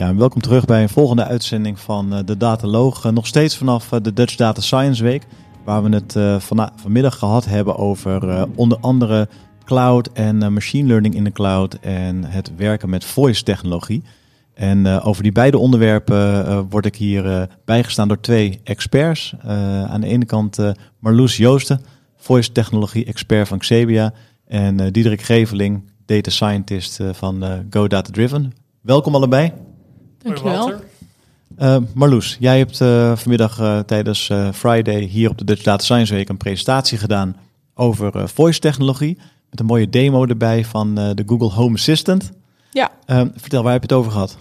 Ja, welkom terug bij een volgende uitzending van uh, de Dataloog. Uh, nog steeds vanaf uh, de Dutch Data Science Week, waar we het van, vanmiddag gehad hebben over onder andere cloud en machine learning in de cloud en het werken met voice technologie. En over die beide onderwerpen word ik hier bijgestaan door twee experts. aan de ene kant Marloes Joosten, voice technologie expert van Xebia. En Diederik Geveling, data scientist van Go Data Driven. Welkom allebei. Dankjewel. Uh, Marloes, jij hebt uh, vanmiddag uh, tijdens Friday hier op de Dutch Data Science Week een presentatie gedaan over voice technologie. Met een mooie demo erbij van de Google Home Assistant. Ja. Ehm, vertel, waar heb je het over gehad?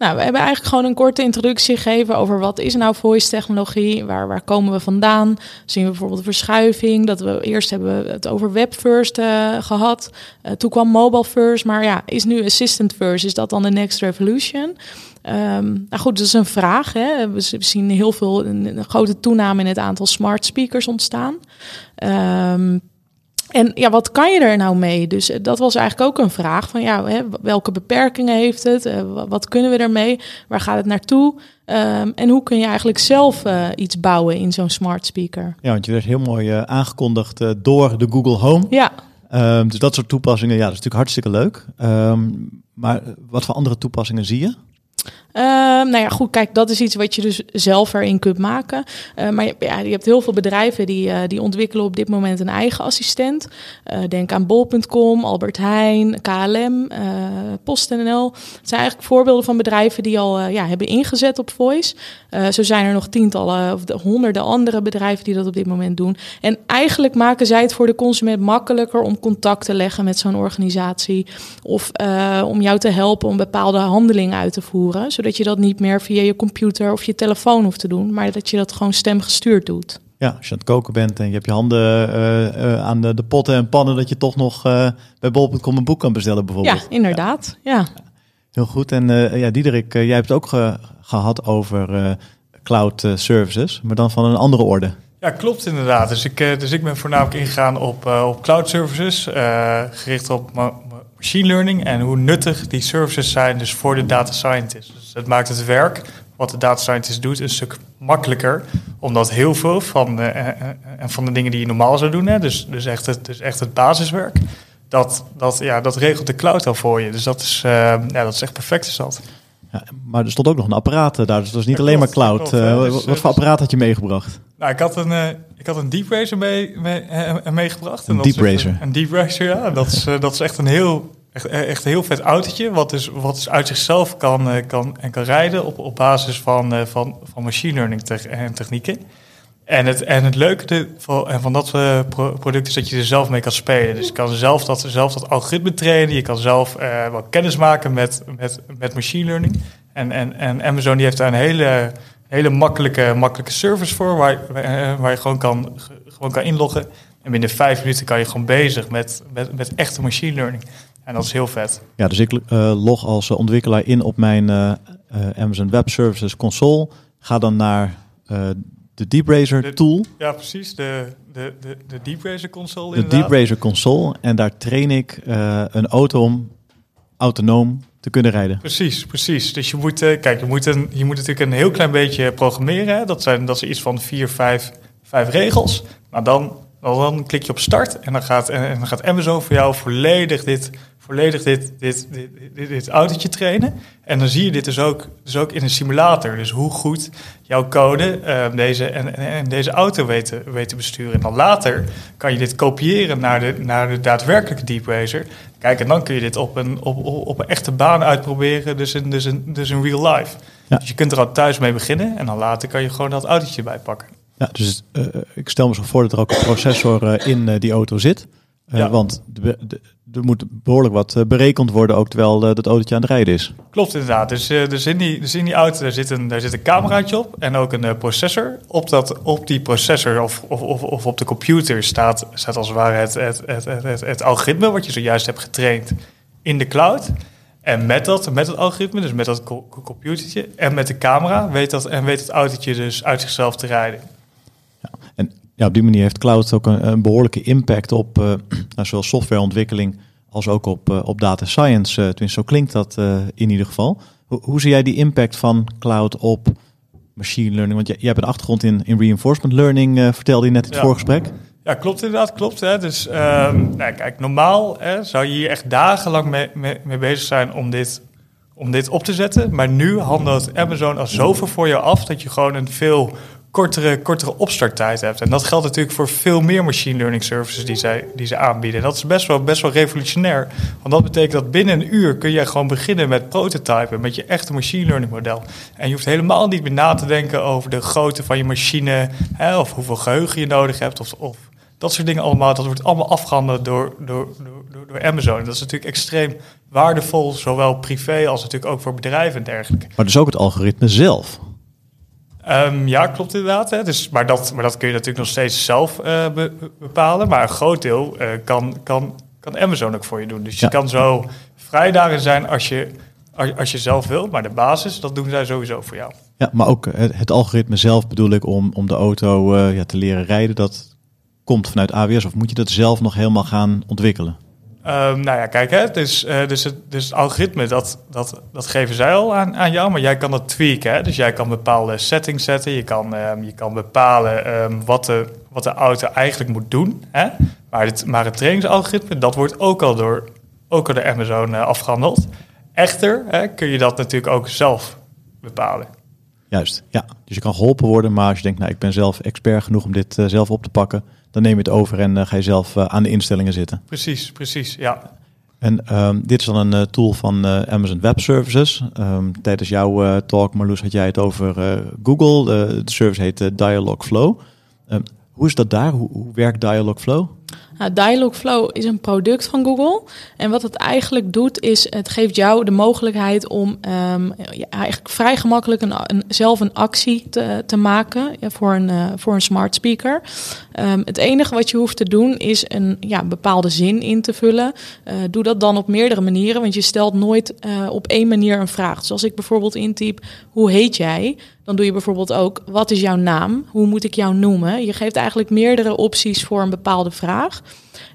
Nou, we hebben eigenlijk gewoon een korte introductie gegeven over wat is nou voice technologie, waar, waar komen we vandaan. Zien we bijvoorbeeld verschuiving, dat we eerst hebben het over web first uh, gehad, uh, toen kwam mobile first, maar ja, is nu assistant first, is dat dan de next revolution? Um, nou goed, dat is een vraag. Hè. We zien heel veel, een, grote toename in het aantal smart speakers ontstaan. Um, en ja, wat kan je er nou mee? Dus eh, dat was eigenlijk ook een vraag van ja, hè, welke beperkingen heeft het? Uh, wat kunnen we ermee? Waar gaat het naartoe? Um, en hoe kun je eigenlijk zelf uh, iets bouwen in zo'n smart speaker? Ja, want je werd heel mooi uh, aangekondigd door de Google Home. Ja. Um, dus dat soort toepassingen, ja, dat is natuurlijk hartstikke leuk. Um, maar wat voor andere toepassingen zie je? Uh, nou ja, goed, kijk, dat is iets wat je dus zelf erin kunt maken. Uh, maar je, ja, je hebt heel veel bedrijven die, uh, die ontwikkelen op dit moment een eigen assistent. denk aan bol.com, Albert Heijn, KLM, PostNL. Het zijn eigenlijk voorbeelden van bedrijven die al ja, hebben ingezet op voice. zo zijn er nog tientallen of de, honderden andere bedrijven die dat op dit moment doen. En eigenlijk maken zij het voor de consument makkelijker om contact te leggen met zo'n organisatie. Of om jou te helpen om bepaalde handelingen uit te voeren zodat je dat niet meer via je computer of je telefoon hoeft te doen, maar dat je dat gewoon stemgestuurd doet. Ja, als je aan het koken bent en je hebt je handen uh, uh, aan de, de, potten en pannen, dat je toch nog uh, bij bol.com een boek kan bestellen bijvoorbeeld. Ja, inderdaad. Ja. ja. Heel goed. En ja, Diederik, jij hebt het ook ge gehad over cloud services, maar dan van een andere orde. Ja, klopt inderdaad. Dus ik, dus ik ben voornamelijk ingegaan op, op cloud services, gericht op machine learning en hoe nuttig die services zijn dus voor de data scientist. Dus het maakt het werk wat de data scientist doet een stuk makkelijker, omdat heel veel van de, uh, van de dingen die je normaal zou doen, hè, dus, dus, echt het, dus echt het basiswerk, dat, dat, ja, dat regelt de cloud al voor je. Dus dat is, ja, dat is echt perfect is dat. Ja, maar er stond ook nog een apparaat daar, dus dat was niet alleen maar cloud. Klopt, uh, dus, wat voor apparaat had je meegebracht? Nou, ik had een, uh, ik had een Deep Racer mee, mee, meegebracht. Een Deep Racer? Een Deep Racer, ja. Dat is, dat is echt een heel, echt, echt een heel vet autootje, wat dus, wat dus uit zichzelf kan, kan, en kan rijden op, op basis van, van, van machine learning te en technieken. En het, en het leuke van, van dat product is dat je er zelf mee kan spelen. Dus je kan zelf dat, zelf dat algoritme trainen. Je kan zelf uh, kennis maken met, met, met machine learning. En, en, en Amazon die heeft daar een hele, hele makkelijke, makkelijke service voor. Waar, waar je gewoon kan, gewoon kan inloggen. En binnen vijf minuten kan je gewoon bezig met, met, met echte machine learning. En dat is heel vet. Ja, dus ik log als ontwikkelaar in op mijn Amazon Web Services console. Ga dan naar de Deep Razer tool. Ja, precies. De, de, de, de Deep Razer console. De Deep Razer console. En daar train ik uh, een auto om autonoom te kunnen rijden. Precies, precies. Dus je moet, uh, kijk, je moet, een, je moet natuurlijk een heel klein beetje programmeren. Hè. Dat, zijn, dat is iets van vier, vijf, vijf regels. Maar dan, dan klik je op start en dan gaat, en dan gaat Amazon voor jou volledig dit volledig dit, dit, dit, dit, dit autootje trainen. En dan zie je dit dus ook, dus ook in een simulator. Dus hoe goed jouw code uh, deze, en, en, deze auto weet te, weet te besturen. En dan later kan je dit kopiëren naar de, naar de daadwerkelijke Deep Racer. Kijk, en dan kun je dit op een, op, op een echte baan uitproberen, dus in, dus in, dus in real life. Ja. Dus je kunt er al thuis mee beginnen en dan later kan je gewoon dat autootje bijpakken. Ja, dus uh, ik stel me zo voor dat er ook een processor uh, in die auto zit. Ja. Want er moet behoorlijk wat eh, berekend worden, ook terwijl eh, dat autootje aan het rijden is. Klopt inderdaad. Dus, eh, dus, in, die, dus in die auto daar zit, een, daar zit een cameraatje op en ook een eh, processor. Op, dat, op die processor of, of, of, of op de computer staat, staat als het ware het, het, het, het, het, algoritme wat je zojuist hebt getraind in de cloud. En met dat, met dat algoritme, dus met dat co- co- computertje en met de camera, weet dat, en weet het autootje dus uit zichzelf te rijden. Ja, op die manier heeft cloud ook een, een behoorlijke impact op nou, zowel softwareontwikkeling als ook op, eh, op data science. Eh, tenminste, zo klinkt dat in ieder geval. Hoe, hoe zie jij die impact van cloud op machine learning? Want jij, jij hebt een achtergrond in, in reinforcement learning, vertelde je net in het Ja. voorgesprek. Ja, klopt inderdaad, klopt. Hè. Dus ehm, nou, kijk, normaal hè, zou je hier echt dagenlang mee, mee, mee bezig zijn om dit, om dit op te zetten. Maar nu handelt Amazon al zoveel voor je af dat je gewoon een veel kortere, kortere opstarttijd hebt. En dat geldt natuurlijk voor veel meer machine learning services die, zij, die ze aanbieden. En dat is best wel, best wel revolutionair. Want dat betekent dat binnen een uur kun je gewoon beginnen met prototypen, met je echte machine learning model. En je hoeft helemaal niet meer na te denken over de grootte van je machine, hè, of hoeveel geheugen je nodig hebt, of, of dat soort dingen allemaal. Dat wordt allemaal afgehandeld door, door, door, door, door Amazon. Dat is natuurlijk extreem waardevol, zowel privé als natuurlijk ook voor bedrijven en dergelijke. Maar dus ook het algoritme zelf. Ehm, ja, klopt inderdaad. Hè. Dus, maar, dat, maar dat kun je natuurlijk nog steeds zelf eh, be- be- bepalen. Maar een groot deel eh, kan, kan, kan Amazon ook voor je doen. Dus je kan zo vrij daarin zijn als je, als, als je zelf wilt. Maar de basis, dat doen zij sowieso voor jou. Ja, maar ook het, het algoritme zelf bedoel ik om, om de auto eh, ja, te leren rijden. Dat komt vanuit AWS of moet je dat zelf nog helemaal gaan ontwikkelen? Ehm, nou ja, kijk, hè, dus, dus, het, dus algoritme, dat, dat, dat geven zij al aan, aan jou, maar jij kan dat tweaken. Hè? Dus jij kan bepaalde settings zetten, je kan, ehm, je kan bepalen ehm, wat, de, wat de auto eigenlijk moet doen. Hè? Maar, het, maar het trainingsalgoritme, dat wordt ook al door, ook al door Amazon eh, afgehandeld. Echter hè, kun je dat natuurlijk ook zelf bepalen. Juist, ja. Dus je kan geholpen worden, maar als je denkt, nou ik ben zelf expert genoeg om dit eh, zelf op te pakken, dan neem je het over en eh, ga je zelf eh, aan de instellingen zitten. Precies, precies, ja. En ehm, dit is dan een tool van Amazon Web Services. Ehm, tijdens jouw talk, Marloes, had jij het over Google. De, service heet Dialogflow. Ehm, hoe is dat daar? Hoe, hoe werkt Dialogflow? Nou, Dialogflow is een product van Google. En wat het eigenlijk doet, is het geeft jou de mogelijkheid om ehm, eigenlijk vrij gemakkelijk een, zelf een actie te, te maken voor, een, eh, voor een smart speaker. Ehm, het enige wat je hoeft te doen is een ja, bepaalde zin in te vullen. Eh, doe dat dan op meerdere manieren, want je stelt nooit eh, op één manier een vraag. Dus als ik bijvoorbeeld intyp, hoe heet jij? Dan doe je bijvoorbeeld ook, wat is jouw naam? Hoe moet ik jou noemen? Je geeft eigenlijk meerdere opties voor een bepaalde vraag.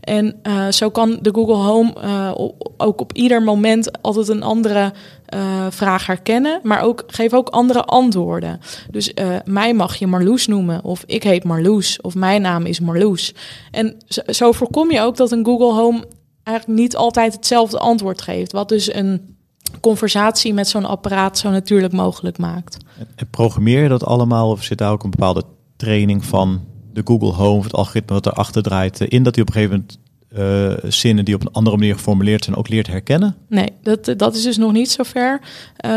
En uh, zo kan de Google Home uh, ook op ieder moment altijd een andere uh, vraag herkennen, maar ook geef ook andere antwoorden. Dus mij mag je Marloes noemen, of ik heet Marloes, of mijn naam is Marloes. En zo, zo voorkom je ook dat een Google Home eigenlijk niet altijd hetzelfde antwoord geeft, wat dus een conversatie met zo'n apparaat zo natuurlijk mogelijk maakt. En programmeer je dat allemaal of zit daar ook een bepaalde training van de Google Home, het algoritme wat erachter draait, in dat hij op een gegeven moment uh, zinnen die op een andere manier geformuleerd zijn ook leert herkennen? Nee, dat, dat is dus nog niet zover. Uh,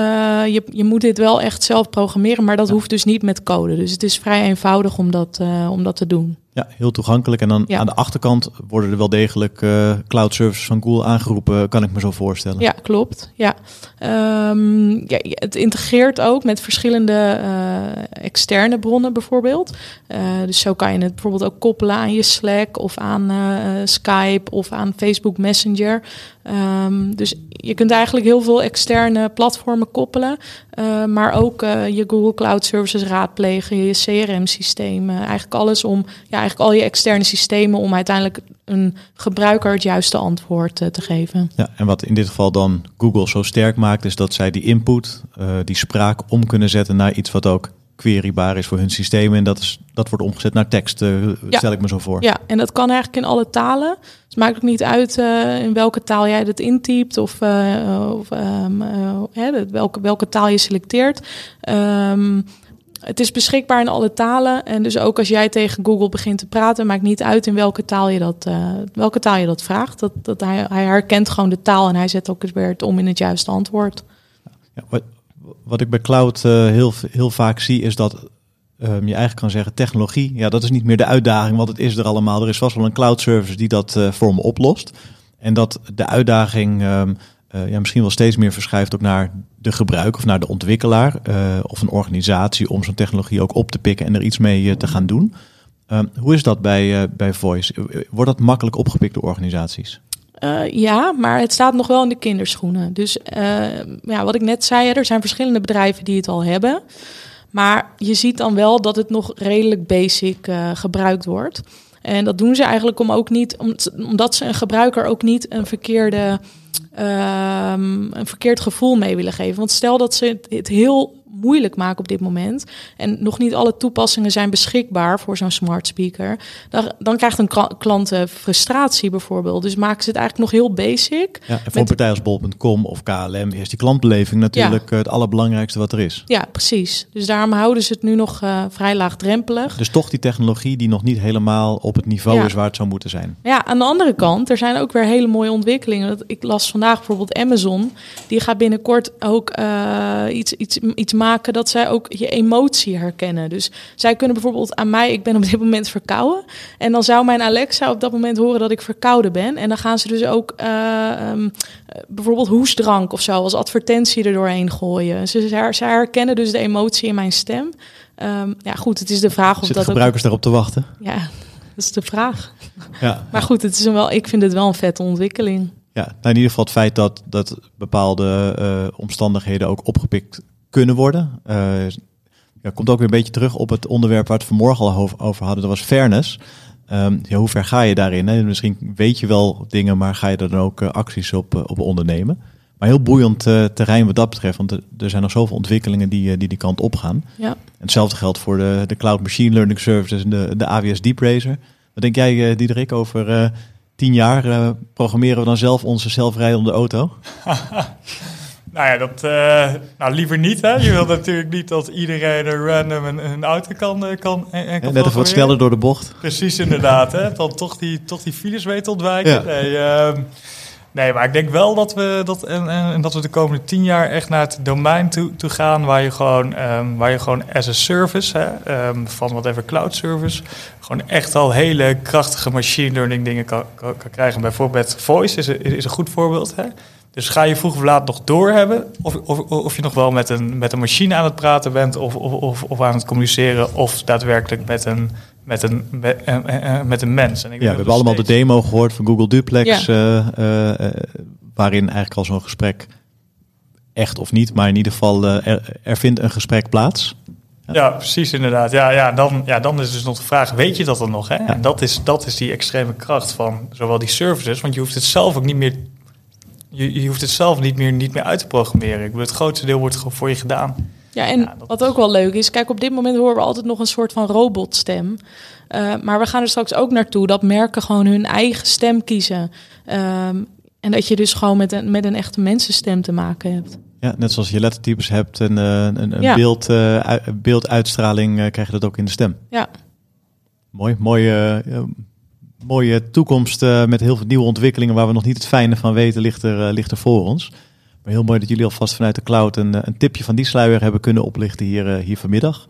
je, je moet dit wel echt zelf programmeren, maar dat ja. hoeft dus niet met code. Dus het is vrij eenvoudig om dat, uh, om dat te doen. Ja, heel toegankelijk. En dan ja. aan de achterkant worden er wel degelijk uh, cloud services van Google aangeroepen, kan ik me zo voorstellen. Ja, klopt. Ja. Um, ja het integreert ook met verschillende uh, externe bronnen bijvoorbeeld. Uh, dus zo kan je het bijvoorbeeld ook koppelen aan je Slack of aan Skype of aan Facebook Messenger. Um, dus je kunt eigenlijk heel veel externe platformen koppelen, uh, maar ook uh, je Google Cloud Services raadplegen, je CRM-systemen, eigenlijk alles om, ja, eigenlijk al je externe systemen om uiteindelijk een gebruiker het juiste antwoord uh, te geven. Ja, en wat in dit geval dan Google zo sterk maakt, is dat zij die input, die spraak om kunnen zetten naar iets wat ook querybaar is voor hun systemen. En dat, is, dat wordt omgezet naar tekst, ja. stel ik me zo voor. Ja, en dat kan eigenlijk in alle talen. Het maakt ook niet uit uh, in welke taal jij het intypt of, uh, of um, hè, welke, welke taal je selecteert. Um, het is beschikbaar in alle talen. En dus ook als jij tegen Google begint te praten, maakt niet uit in welke taal je dat, welke taal je dat vraagt. Dat, dat hij, hij herkent gewoon de taal en hij zet ook het weer het om in het juiste antwoord. Ja, wat, wat ik bij cloud heel, heel vaak zie, is dat ehm, je eigenlijk kan zeggen, technologie, ja, dat is niet meer de uitdaging, want het is er allemaal. Er is vast wel een cloud service die dat eh, voor me oplost. En dat de uitdaging ehm, eh, ja, misschien wel steeds meer verschuift ook naar de gebruiker of naar de ontwikkelaar eh, of een organisatie om zo'n technologie ook op te pikken en er iets mee te gaan doen. Ehm, hoe is dat bij, bij Voice? Wordt dat makkelijk opgepikt door organisaties? Ja, maar het staat nog wel in de kinderschoenen. Dus ja, wat ik net zei, er zijn verschillende bedrijven die het al hebben. Maar je ziet dan wel dat het nog redelijk basic eh, gebruikt wordt. En dat doen ze eigenlijk om ook niet, om, omdat ze een gebruiker ook niet een verkeerde. ehm, een verkeerd gevoel mee willen geven. Want stel dat ze het heel moeilijk maken op dit moment. En nog niet alle toepassingen zijn beschikbaar voor zo'n smart speaker. Dan, dan krijgt een kla- klant eh, frustratie bijvoorbeeld. Dus maken ze het eigenlijk nog heel basic. Ja, en voor een partij als bol.com of KLM is die klantbeleving natuurlijk eh, het allerbelangrijkste wat er is. Ja, precies. Dus daarom houden ze het nu nog eh, vrij laagdrempelig. Dus toch die technologie die nog niet helemaal op het niveau Ja. is waar het zou moeten zijn. Ja, aan de andere kant, er zijn ook weer hele mooie ontwikkelingen. Ik las vandaag bijvoorbeeld Amazon. Die gaat binnenkort ook iets, iets, iets maken dat zij ook je emotie herkennen. Dus zij kunnen bijvoorbeeld aan mij, ik ben op dit moment verkouden. En dan zou mijn Alexa op dat moment horen dat ik verkouden ben. En dan gaan ze dus ook eh, ehm, eh, bijvoorbeeld hoesdrank of zo als advertentie er doorheen gooien. Ze, ze herkennen dus de emotie in mijn stem. Ehm, ja, goed, het is de vraag of Zitten dat ook... gebruikers daarop te wachten? Ja, dat is de vraag. Ja. Maar goed, het is een wel, ik vind het wel een vette ontwikkeling. Ja, nou in ieder geval het feit dat, dat bepaalde eh, omstandigheden ook opgepikt kunnen worden. Eh, ja, komt ook weer een beetje terug op het onderwerp waar we het vanmorgen al over- hadden. Dat was fairness. Ehm, ja, hoe ver ga je daarin? Hè? Misschien weet je wel dingen, maar ga je er dan ook eh, acties op, eh, op ondernemen? Maar heel boeiend eh, terrein wat dat betreft, want er, er zijn nog zoveel ontwikkelingen die, die die kant op gaan. Ja. En hetzelfde geldt voor de, de Cloud Machine Learning Services en de, de AWS Deep Racer. Wat denk jij, Diederik, over eh, tien jaar eh, programmeren we dan zelf onze zelfrijdende auto? Nou ja, dat eh, nou, liever niet. Hè? Je wil natuurlijk niet dat iedereen er random een, een auto kan, eh, kan, en, en kan Net even wat sneller door de bocht. Precies, inderdaad. Hè? Dan toch die, toch die files weten te ontwijken. Ja. Nee, ehm, nee, maar ik denk wel dat we, dat, en, en, dat we de komende tien jaar echt naar het domein toe, toe gaan... waar je gewoon, ehm, waar je gewoon as a service, hè, ehm, van whatever cloud service... gewoon echt al hele krachtige machine learning dingen kan, kan, kan krijgen. Bijvoorbeeld voice is een, is een goed voorbeeld. Hè? Dus ga je vroeg of laat nog doorhebben of, of, of je nog wel met een, met een machine aan het praten bent of, of, of, of aan het communiceren of daadwerkelijk met een, met een, met, eh, eh, met een mens. En ik Ja, we hebben allemaal de demo gehoord van Google Duplex, Ja. eh, waarin eigenlijk al zo'n gesprek, echt of niet, maar in ieder geval er, er vindt een gesprek plaats. Ja, precies inderdaad. Ja, ja, dan, ja, dan is dus nog de vraag, weet je dat dan nog? Hè? En dat is, dat is die extreme kracht van zowel die services, want je hoeft het zelf ook niet meer... Je, je hoeft het zelf niet meer, niet meer uit te programmeren. Ik bedoel, het grootste deel wordt gewoon voor je gedaan. Ja, en Ja, wat is- ook wel leuk is, kijk, op dit moment horen we altijd nog een soort van robotstem. Eh, maar we gaan er straks ook naartoe dat merken gewoon hun eigen stem kiezen. Ehm, en dat je dus gewoon met een, met een echte mensenstem te maken hebt. Ja, net zoals je lettertypes hebt en eh, een, een Ja. beeld, eh, ui- beelduitstraling, eh, krijg je dat ook in de stem. Ja, Mooi, mooie, eh, mooie toekomst eh, met heel veel nieuwe ontwikkelingen waar we nog niet het fijne van weten, ligt er, eh, ligt er voor ons. Maar heel mooi dat jullie alvast vanuit de cloud een, eh, een tipje van die sluier hebben kunnen oplichten hier, eh, hier vanmiddag.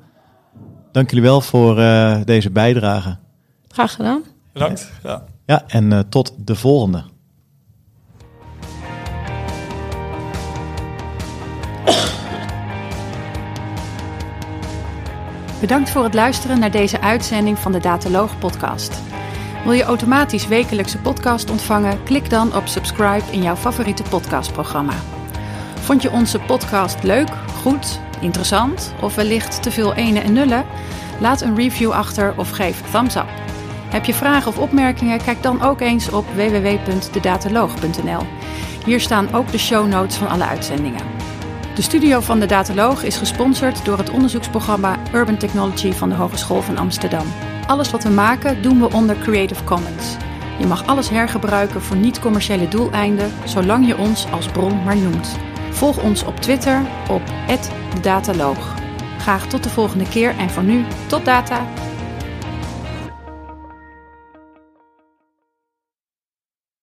Dank jullie wel voor eh, deze bijdrage. graag gedaan. Bedankt. Ja. Ja, en eh, tot de volgende. Bedankt voor het luisteren naar deze uitzending van de Dataloog podcast. Wil je automatisch wekelijkse podcast ontvangen? Klik dan op subscribe in jouw favoriete podcastprogramma. Vond je onze podcast leuk, goed, interessant of wellicht te veel ene en nullen? Laat een review achter of geef thumbs up. Heb je vragen of opmerkingen? Kijk dan ook eens op www.dedataloog.nl. Hier staan ook de show notes van alle uitzendingen. De studio van de Dataloog is gesponsord door het onderzoeksprogramma Urban Technology van de Hogeschool van Amsterdam. Alles wat we maken doen we onder Creative Commons. Je mag alles hergebruiken voor niet-commerciële doeleinden, zolang je ons als bron maar noemt. Volg ons op Twitter op @dedataloog. Graag tot de volgende keer en voor nu tot data.